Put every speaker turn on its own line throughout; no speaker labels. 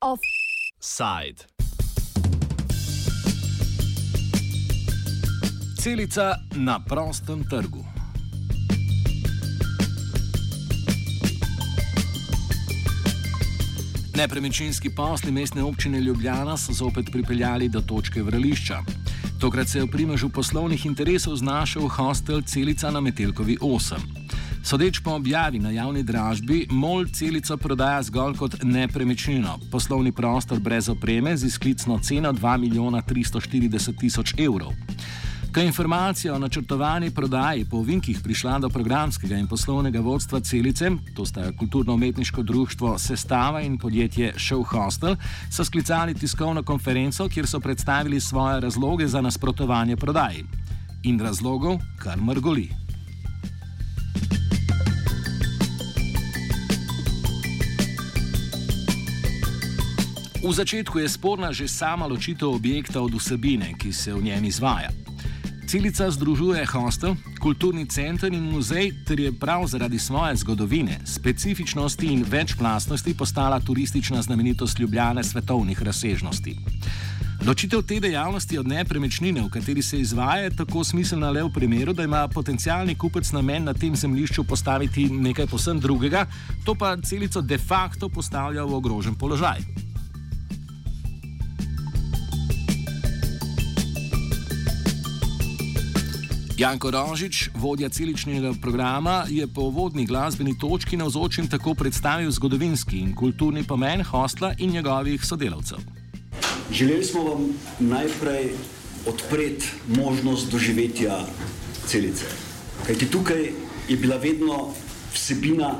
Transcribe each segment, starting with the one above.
Offside. Celica na prostem trgu. Nepremičninski posli mestne občine Ljubljana so zopet pripeljali do točke vrališča. Tokrat se je v primežu poslovnih interesov znašel hostel Celica na Metelkovi 8. Sodeč po objavi na javni dražbi, MOL celico prodaja zgolj kot nepremičnino, poslovni prostor brez opreme z izklicno ceno 2 milijona 340 tisoč evrov. Ko je informacija o načrtovani prodaji po Vinkih prišla do programskega in poslovnega vodstva celice, to sta kulturno-umetniško društvo Sestava in podjetje Show Hostel, so sklicali tiskovno konferenco, kjer so predstavili svoje razloge za nasprotovanje prodaji. In razlogov kar mrgoli. V začetku je sporna že sama ločitev objekta od vsebine, ki se v njem izvaja. Celica združuje hostel, kulturni center in muzej, ter je prav zaradi svoje zgodovine, specifičnosti in večplastnosti postala turistična znamenitost Ljubljane svetovnih razsežnosti. Ločitev te dejavnosti od nepremičnine, v kateri se izvaja, je tako smiselna le v primeru, da ima potencijalni kupec namen na tem zemljišču postaviti nekaj posebno drugega, to pa celico de facto postavlja v ogrožen položaj. Janko Rožič, vodja celičnega programa, je po vodni glasbeni točki na vzočem tako predstavil zgodovinski in kulturni pomen hostla in njegovih sodelavcev.
Želeli smo vam najprej odpreti možnost doživetja celice. Kajti tukaj je bila vedno vsebina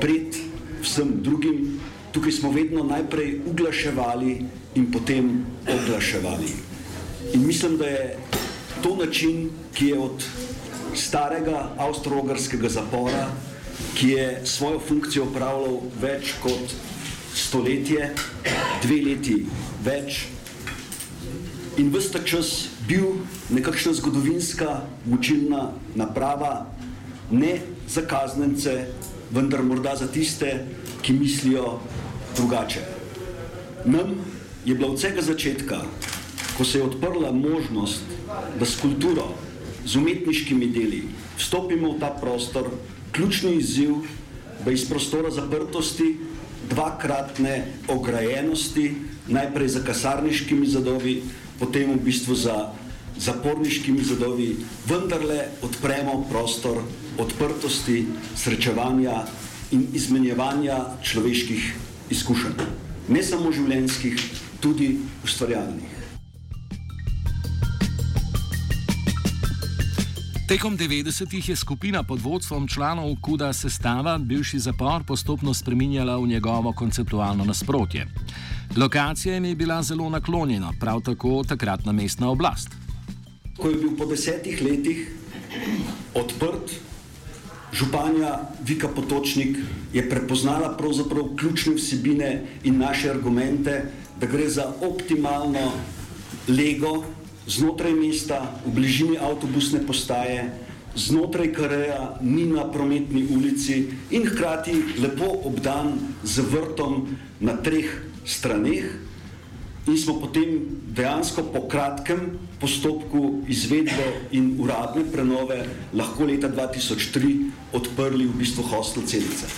pred vsem drugim, tukaj smo vedno najprej uglaševali in potem oglaševali. In mislim, da je to način, ki je od starega avstro-ogrskega zapora, ki je svojo funkcijo upravljal več kot stoletje, dve leti več, in vsta čas bil nekakšna zgodovinska učilna naprava, ne za kaznence, vendar morda za tiste, ki mislijo drugače. Nam je bila od vsega začetka ko se je odprla možnost, da s kulturo, z umetniškimi deli vstopimo v ta prostor, ključni izziv, da iz prostora zaprtosti, dvakratne ograjenosti, najprej za kasarniškimi zadovi, potem v bistvu za zaporniškimi zadovi, vendarle odpremo prostor odprtosti, srečevanja in izmenjevanja človeških izkušenj. Ne samo življenjskih, tudi ustvarjalnih.
Tekom 90-ih je skupina pod vodstvom članov Kuda sestava bivši zapor postopno spreminjala v njegovo konceptualno nasprotje. Lokacija jim je bila zelo naklonjena, prav tako takratna mestna oblast.
Ko je bil po desetih letih odprt, županja Vika Potočnik je prepoznala pravzaprav ključne vsebine in naše argumente, da gre za optimalno lego znotraj mesta, v bližini avtobusne postaje, znotraj Kareja, ni na prometni ulici in hkrati lepo obdan z vrtom na treh straneh. In smo potem dejansko po kratkem postopku izvedbe in uradne prenove lahko leta 2003 odprli v bistvu hostel celice.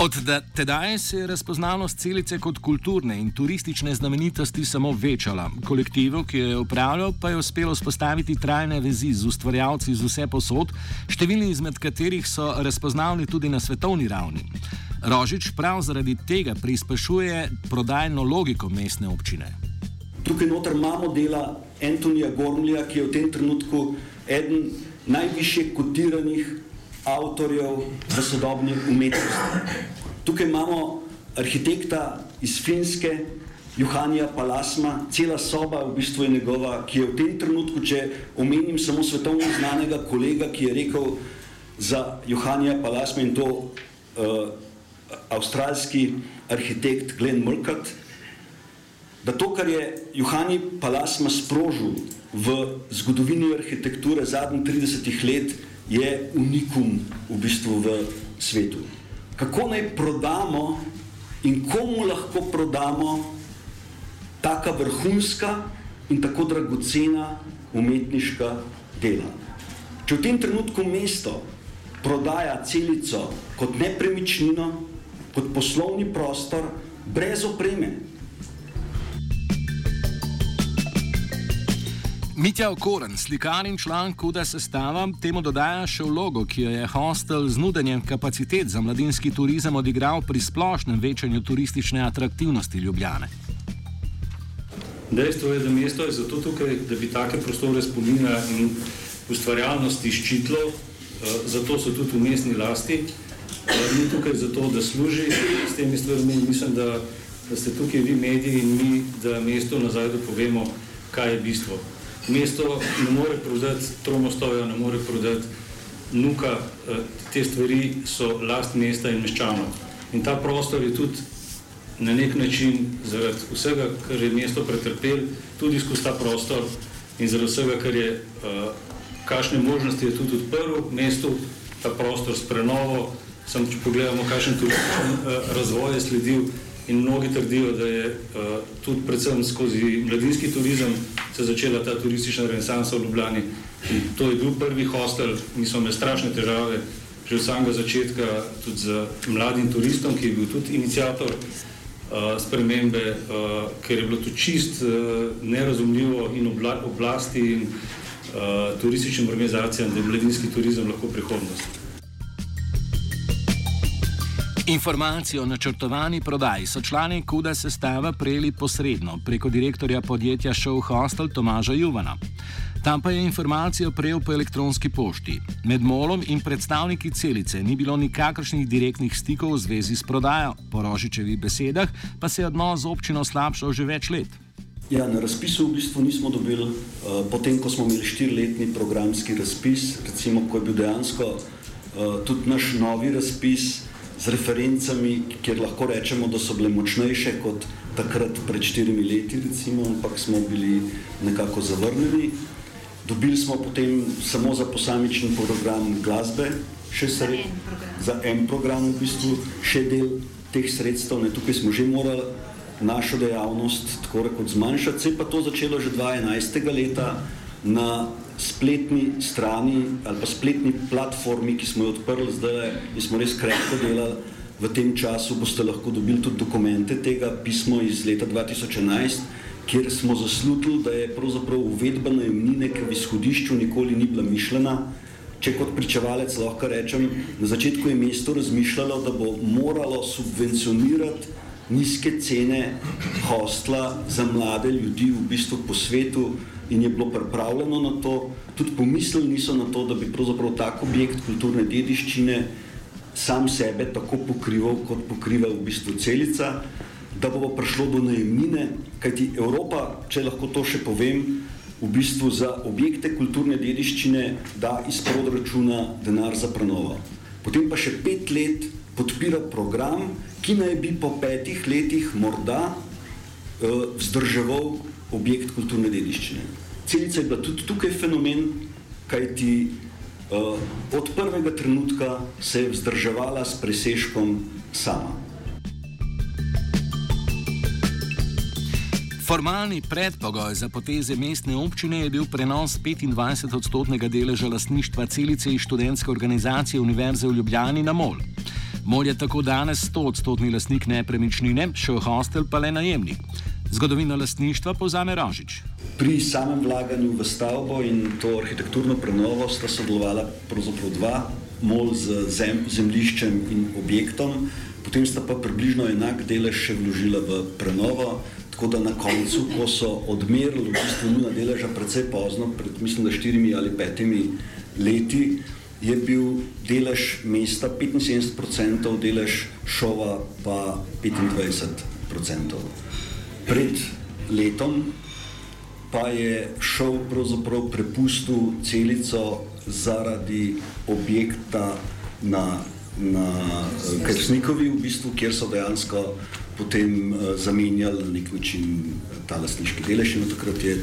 Od tedaj se je razpoznavnost celice kot kulturne in turistične znamenitosti samo večala. Kolektivu, ki jo je upravljal, pa je uspelo spostaviti trajne vezi z ustvarjalci z vse posod, številni izmed katerih so razpoznavni tudi na svetovni ravni. Rožič prav zaradi tega prispešuje prodajno logiko mestne občine.
Tukaj noter imamo dela Antonija Gormlja, ki je v tem trenutku eden najvišje kotiranih avtorjev v sodobni umetnosti. Tukaj imamo arhitekta iz Finske, Johanja Palasma, cela soba v bistvu je njegova, ki je v tem trenutku, če omenim samo svetovno znanega kolega, ki je rekel za Johanja Palasma in to uh, avstralski arhitekt Glenn Mulcat, da to, kar je Johani Palasma sprožil v zgodovini arhitekture zadnjih 30 let, je unikum v bistvu v svetu. Kako naj prodamo in komu lahko prodamo taka vrhunska in tako dragocena umetniška dela. Če v tem trenutku mesto prodaja celico kot nepremičnino, kot poslovni prostor, brez opreme.
Mitja Okoren, slikar in član Kuda sestava, temu dodaja še vlogo, ki jo je hostel z nudenjem kapacitet za mladinski turizem odigral pri splošnem večanju turistične atraktivnosti Ljubljane.
Dejstvo je, da mesto je zato tukaj, da bi take prostore spomina in ustvarjalnosti ščitilo, eh, zato so tudi v mestni lasti. Eh, ni tukaj zato, da služi s temi stvarmi. Mislim, da, da ste tukaj vi mediji in mi, da mesto nazaj dopovemo, kaj je bistvo. Mesto ne more prodati tromostoja, ne more prodati nuka, eh, te stvari so last mesta in meščanov. In ta prostor je tudi na nek način zaradi vsega, kar je mesto pretrpel, tudi skozi ta prostor in zaradi vsega, kar je, kakšne možnosti je tudi odprl mestu, ta prostor s prenovo, Sam, če pogledamo, kakšen turističen uh, razvoj je sledil, in mnogi trdijo, da je tudi predvsem skozi mladinski turizem se začela ta turistična renesansa v Ljubljani. In to je bil prvi hostel, mi smo imeli strašne težave že od samega začetka, tudi z mladim turistom, ki je bil tudi inicijator uh, spremembe, uh, ker je bilo to čist uh, nerazumljivo in obla oblasti in uh, turističnim organizacijam, da je mladinski turizem lahko prihodnost.
Informacijo o načrtovani prodaji so člani Kuda sestava prejeli posredno preko direktorja podjetja Show Hostel Tomaža Juvana. Tam pa je informacijo prejel po elektronski pošti. Med molom in predstavniki celice ni bilo nikakršnih direktnih stikov v zvezi s prodajo, po Rožičevih besedah pa se je odnos z občino slabšal že več let.
Ja, na razpisu v bistvu nismo dobili, uh, potem ko smo imeli štiriletni programski razpis, recimo, ko je bil dejansko uh, tudi naš novi razpis z referencami, kjer lahko rečemo, da so bile močnejše kot takrat pred štirimi leti, recimo, ampak smo bili nekako zavrnjeni. Dobili smo potem samo za posamični program glasbe, še sred, za en program v bistvu, še del teh sredstev. Ne, tukaj smo že morali našo dejavnost tako rekoč zmanjšati, se je pa to začelo že 2011. leta na spletni strani ali pa spletni platformi, ki smo jo odprli zdaj in smo res krepko delali v tem času, boste lahko dobili tudi dokumente tega pismo iz leta 2011, kjer smo zaslutili, da je pravzaprav uvedba najemnine, ki v izhodišču nikoli ni bila mišljena. Če kot pričevalec lahko rečem, na začetku je mesto razmišljalo, da bo moralo subvencionirati nizke cene hostla za mlade ljudi v bistvu po svetu, in je bilo pripravljeno na to, tudi pomislili so na to, da bi pravzaprav tak objekt kulturne dediščine sam sebe tako pokrival, kot pokriva v bistvu celica, da bo prišlo do najemnine, kajti Evropa, če lahko to še povem, v bistvu za objekte kulturne dediščine da iz proračuna denar za prenovo. Potem pa še pet let podpira program, ki naj bi po petih letih morda vzdrževal objekt kulturne dediščine. Celica je bila tudi tukaj fenomen, kajti uh, od prvega trenutka se je vzdrževala s presežkom sama.
Formalni predpogoj za poteze mestne občine je bil prenos 25-odstotnega deleža lastništva celice iz študentske organizacije Univerze v Ljubljani na MOL. MOL je tako danes 100-odstotni lastnik nepremičnine, še hostel pa le najemnik. Zgodovino lastništva povzame Rožič.
Pri samem vlaganju v stavbo in to arhitekturno prenovo sta sodelovala pravzaprav dva, mol z zem, zemliščem in objektom, potem sta pa približno enak delež še vložila v prenovo, tako da na koncu, ko so odmerili v bistvu nuna deleža precej pozno, pred mislim, da štirimi ali petimi leti, je bil delež mesta 75%, delež šova pa 25% pred letom pa je šel pravzaprav prepustil celico zaradi objekta na, na Krsnikovi, v bistvu, kjer so dejansko potem uh, zamenjali na nek način ta lasniški delež in takrat je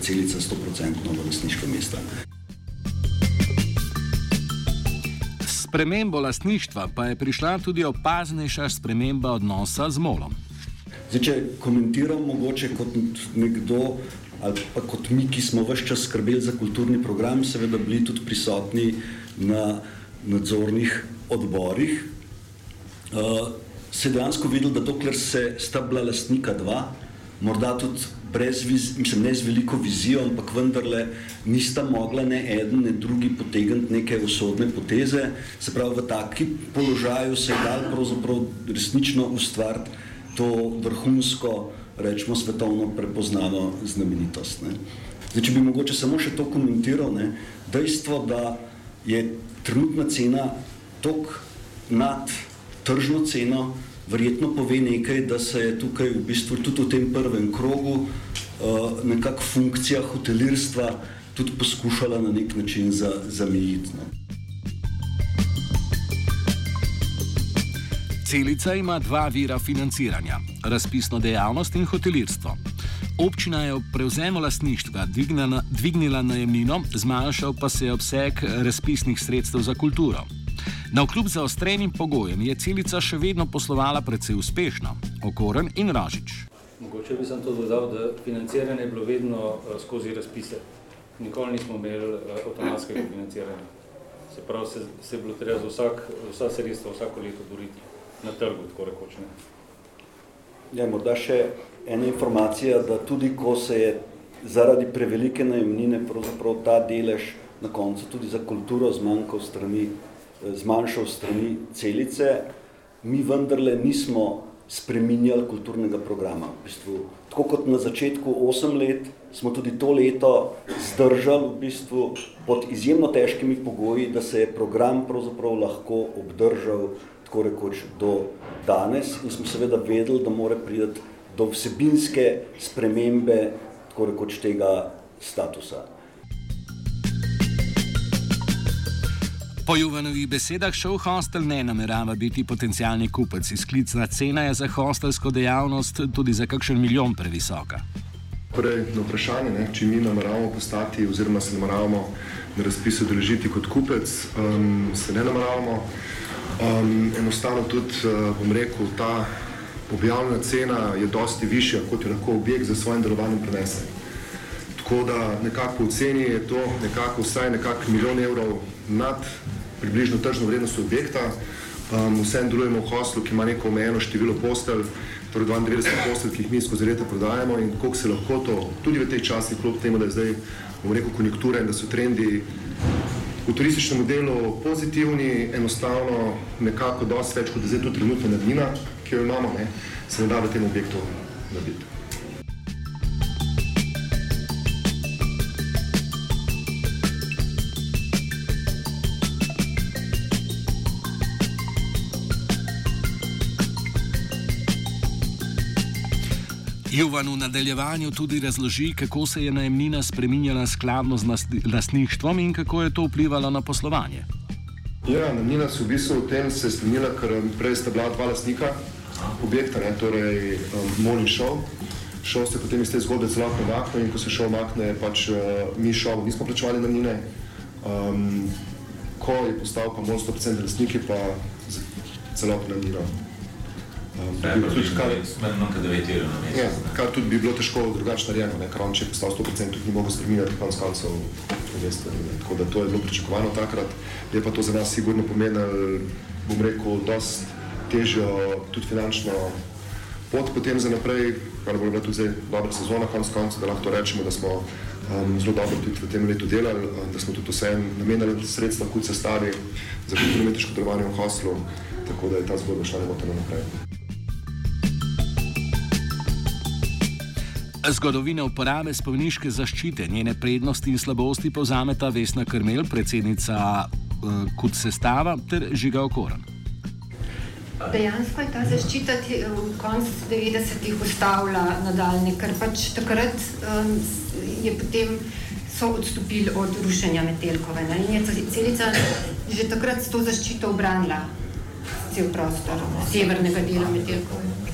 celica 100% v lasniškem mestu.
Spremembo lastništva pa je prišla tudi opaznejša sprememba odnosa z molom.
Zdaj, če komentiram mogoče kot nekdo ali pa kot mi, ki smo vse čas skrbeli za kulturni program, seveda bili tudi prisotni na nadzornih odborih, uh, se je dejansko videl, da dokler se sta bila lastnika dva, morda tudi brez viz, mislim, ne z veliko vizijo, ampak vendarle nista mogla ne eden, ne drugi potegniti neke usodne poteze, se pravi v taki položaju se je dal pravzaprav resnično ustvariti to vrhunsko, rečemo, svetovno prepoznano znamenitost. Ne. Zdaj, če bi mogoče samo še to komentiral, ne, dejstvo, da je trenutna cena tok nad tržno ceno, verjetno pove nekaj, da se je tukaj v bistvu tudi v tem prvem krogu uh, nekako funkcija hotelirstva tudi poskušala na nek način zamejiti. Za
Celica ima dva vira financiranja: razpisno dejavnost in hotelirstvo. Občina je ob prevzemu lastništva dvignila, dvignila najemnino, zmanjšal pa se je obseg razpisnih sredstev za kulturo. Na kljub zaostrenim pogojem je celica še vedno poslovala precej uspešno, okoren in ražič.
Mogoče bi sem to dodal, da financiranje je bilo vedno uh, skozi razpise. Nikoli nismo imeli uh, avtomatskega financiranja. Se pravi, se, se je bilo treba za vsak, vsa sredstva vsako leto boriti na trgu, tako rekoč. Ne.
Ja, morda še ena informacija, da tudi ko se je zaradi prevelike najemnine pravzaprav ta delež na koncu tudi za kulturo zmanjkal strani, eh, zmanjšal strani celice, mi vendarle nismo spreminjali kulturnega programa. V bistvu, tako kot na začetku 8 let, smo tudi to leto zdržali v bistvu pod izjemno težkimi pogoji, da se je program pravzaprav lahko obdržal tako rekoč do danes in smo seveda vedeli, da mora priti do vsebinske spremembe tako rekoč tega statusa.
Po Juvanovih besedah šov hostel ne namerava biti potencijalni kupec. Izklicna cena je za hostelsko dejavnost tudi za kakšen milijon previsoka.
Prej na vprašanje, ne, če mi nameravamo postati oziroma se nameravamo na razpisu deležiti kot kupec, um, se ne nameravamo. Um, enostavno tudi, uh, bom rekel, ta objavljena cena je dosti višja, kot je lahko objekt za svojim delovanjem prenese. Tako da nekako v ceni je to nekako vsaj nekako milijon evrov nad približno tržno vrednost objekta. Um, vsem delujemo v hostlu, ki ima neko omejeno število postelj, torej 92 postelj, ki jih mi skozi leta prodajamo in koliko se lahko to, tudi v teh časih, kljub temu, da je zdaj, bom rekel, konjunktura in da so trendi v turističnem delu pozitivni, enostavno nekako dosti več kot zdaj tu trenutno nadmina, ki jo imamo, ne, se ne da v tem objektu narediti.
Jovan v nadaljevanju tudi razloži, kako se je najemnina spremenjala skladno z lastništvom in kako je to vplivalo na poslovanje.
Ja, najemnina se v bistvu v tem se je spremenila, ker um, prej sta bila dva lastnika objekta, ne, torej um, Mol in Šov. Šov se potem iz te zgodbe celotno makne in ko se šov makne, pač uh, mi šov nismo plačevali najemnine. Um, ko je postal pa Mol 100% lastniki, pa celotno najemnino.
Um, ja,
kar tudi bi bilo težko drugače narejeno, ker on če je postal 100% tudi ni mogel spremeniti konc koncev mesta. Tako da to je bilo pričakovano takrat. Je pa to za nas sigurno pomenilo, bom rekel, dost težjo tudi finančno pot potem za naprej, kar bo bila tudi dobra sezona konc koncev, da lahko rečemo, da smo um, zelo dobro tudi v tem letu delali, um, da smo tudi vse namenili sredstva, kot se stavi za kulturno-umetniško delovanje v hostlu, tako da je ta zgodba šla nemoteno naprej.
Zgodovine uporabe spomniške zaščite, njene prednosti in slabosti povzameta Vesna Krmel, predsednica uh, KUT sestava ter Žiga Okoran.
Dejansko je ta zaščita v koncu 90-ih ustavila nadaljne, ker pač takrat um, je potem so odstopili od rušenja Metelkove. Ne? In je celica že takrat s to zaščito obranila cel prostor severnega dela Metelkove.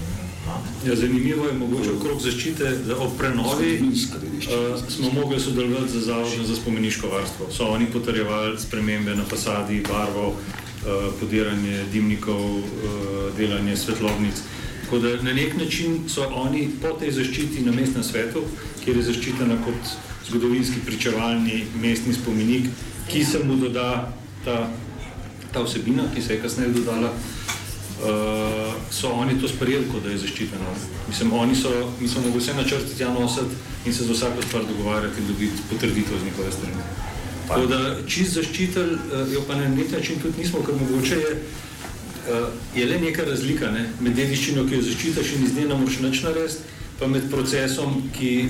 Ja, zanimivo je mogoče okrog zaščite, da ob prenovi uh, smo mogli sodelovati z Zavodom za spomeniško varstvo. So oni potrjevali spremembe na fasadi, barvo, uh, podiranje dimnikov, uh, delanje svetlovnic. Tako da na nek način so oni po tej zaščiti na mestnem svetu, kjer je zaščitena kot zgodovinski pričevalni mestni spomenik, ki se mu doda ta, ta vsebina, ki se je kasneje dodala uh, so oni to sprejeli, kot da je zaščiteno. Mislim, oni so, mi smo mogli vse načrti tja nositi in se za vsako stvar dogovarjati in dobiti potrditev z njihove strani. Tako da čist zaščitel, uh, jo pa na nek način tudi nismo, ker mogoče je, uh, je le neka razlika ne? med dediščino, ki jo zaščitaš in iz nje ne moreš nič narediti, pa med procesom, ki,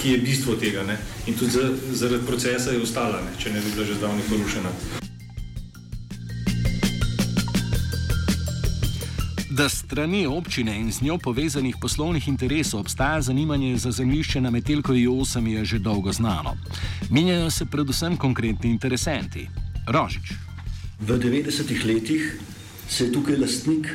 ki je bistvo tega. Ne? In tudi zaradi procesa je ostala, ne? če ne bi bila že zdavni porušena.
Da strani občine in z njo povezanih poslovnih interesov obstaja zanimanje za zemljišče na Metelkovi 8 je že dolgo znano. Menjajo se predvsem konkretni interesenti. Rožič.
V 90-ih letih se je tukaj lastnik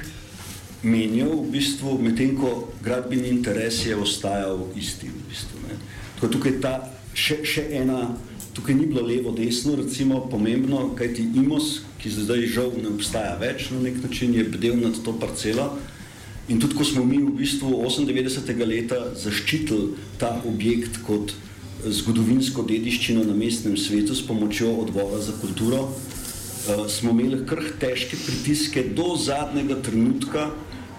menjal, v bistvu, medtem ko gradbeni interes je ostajal isti. V bistvu, tukaj ta še, še ena, tukaj ni bilo levo, desno, recimo pomembno, kajti imos, ki zdaj žal ne obstaja več na nek način, je bdel nad to parcelo. In tudi ko smo mi v bistvu 98. leta zaščitili ta objekt kot zgodovinsko dediščino na mestnem svetu s pomočjo odbora za kulturo, eh, smo imeli kar težke pritiske do zadnjega trenutka,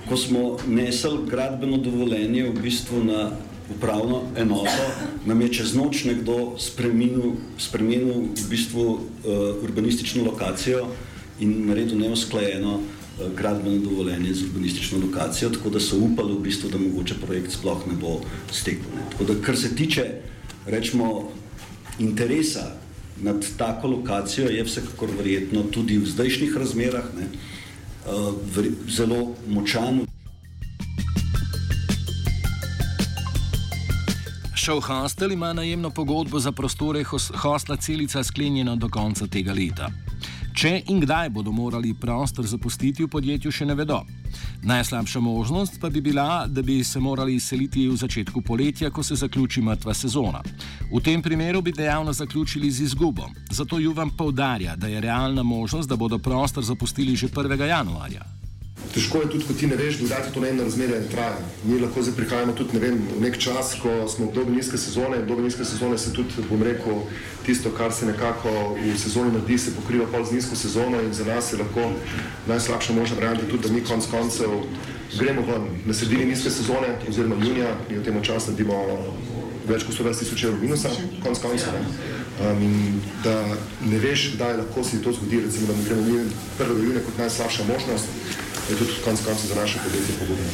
ko smo nesli gradbeno dovoljenje v bistvu na upravno enoto, nam je čez noč nekdo spremenil, spremenil v bistvu uh, urbanistično lokacijo in naredil neusklajeno uh, gradbeno dovoljenje z urbanistično lokacijo, tako da so upali v bistvu, da mogoče projekt sploh ne bo stekel. Ne. Tako da kar se tiče, rečemo, interesa nad tako lokacijo, je vsekakor verjetno tudi v zdajšnjih razmerah ne, uh, zelo močan.
Šov Hostel ima najemno pogodbo za prostore hostla celica sklenjeno do konca tega leta. Če in kdaj bodo morali prostor zapustiti v podjetju, še ne vedo. Najslabša možnost pa bi bila, da bi se morali izseliti v začetku poletja, ko se zaključi mrtva sezona. V tem primeru bi dejavno zaključili z izgubo. Zato Juvan poudarja, da je realna možnost, da bodo prostor zapustili že 1. januarja.
Težko je tudi, ko ti ne veš, da ti to ne eno razmerje traja. Mi lahko zdaj prihajamo tudi ne vem, nek čas, ko smo v dobi nizke sezone. V dobi nizke sezone se tudi, bom rekel, tisto, kar se nekako v sezoni naredi, se pokriva pol z nizko sezono in za nas je lahko najslabša možna varianta tudi, da mi konc koncev gremo ven na sredini nizke sezone oziroma junija in v tem času naredimo več kot 120 tisoč evrov minusa, konc koncev. Um, in da ne veš, kdaj lahko se to zgodi, recimo, da mi gremo mi 1. junija kot najslabša možnost je tudi konec konca za naše podjetje pogubno.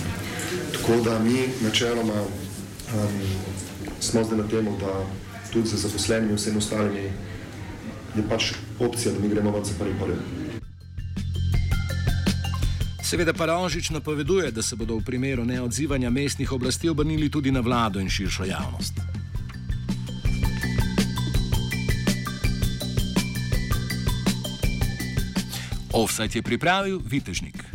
Tako da mi načeloma um, smo zdaj na tem, da tudi za zaposlenimi in vsemi ostalimi je pač opcija, da mi gremo za prvi prvi.
Seveda pa Rožič napoveduje, da se bodo v primeru neodzivanja mestnih oblasti obrnili tudi na vlado in širšo javnost. Offset je pripravil Vitežnik.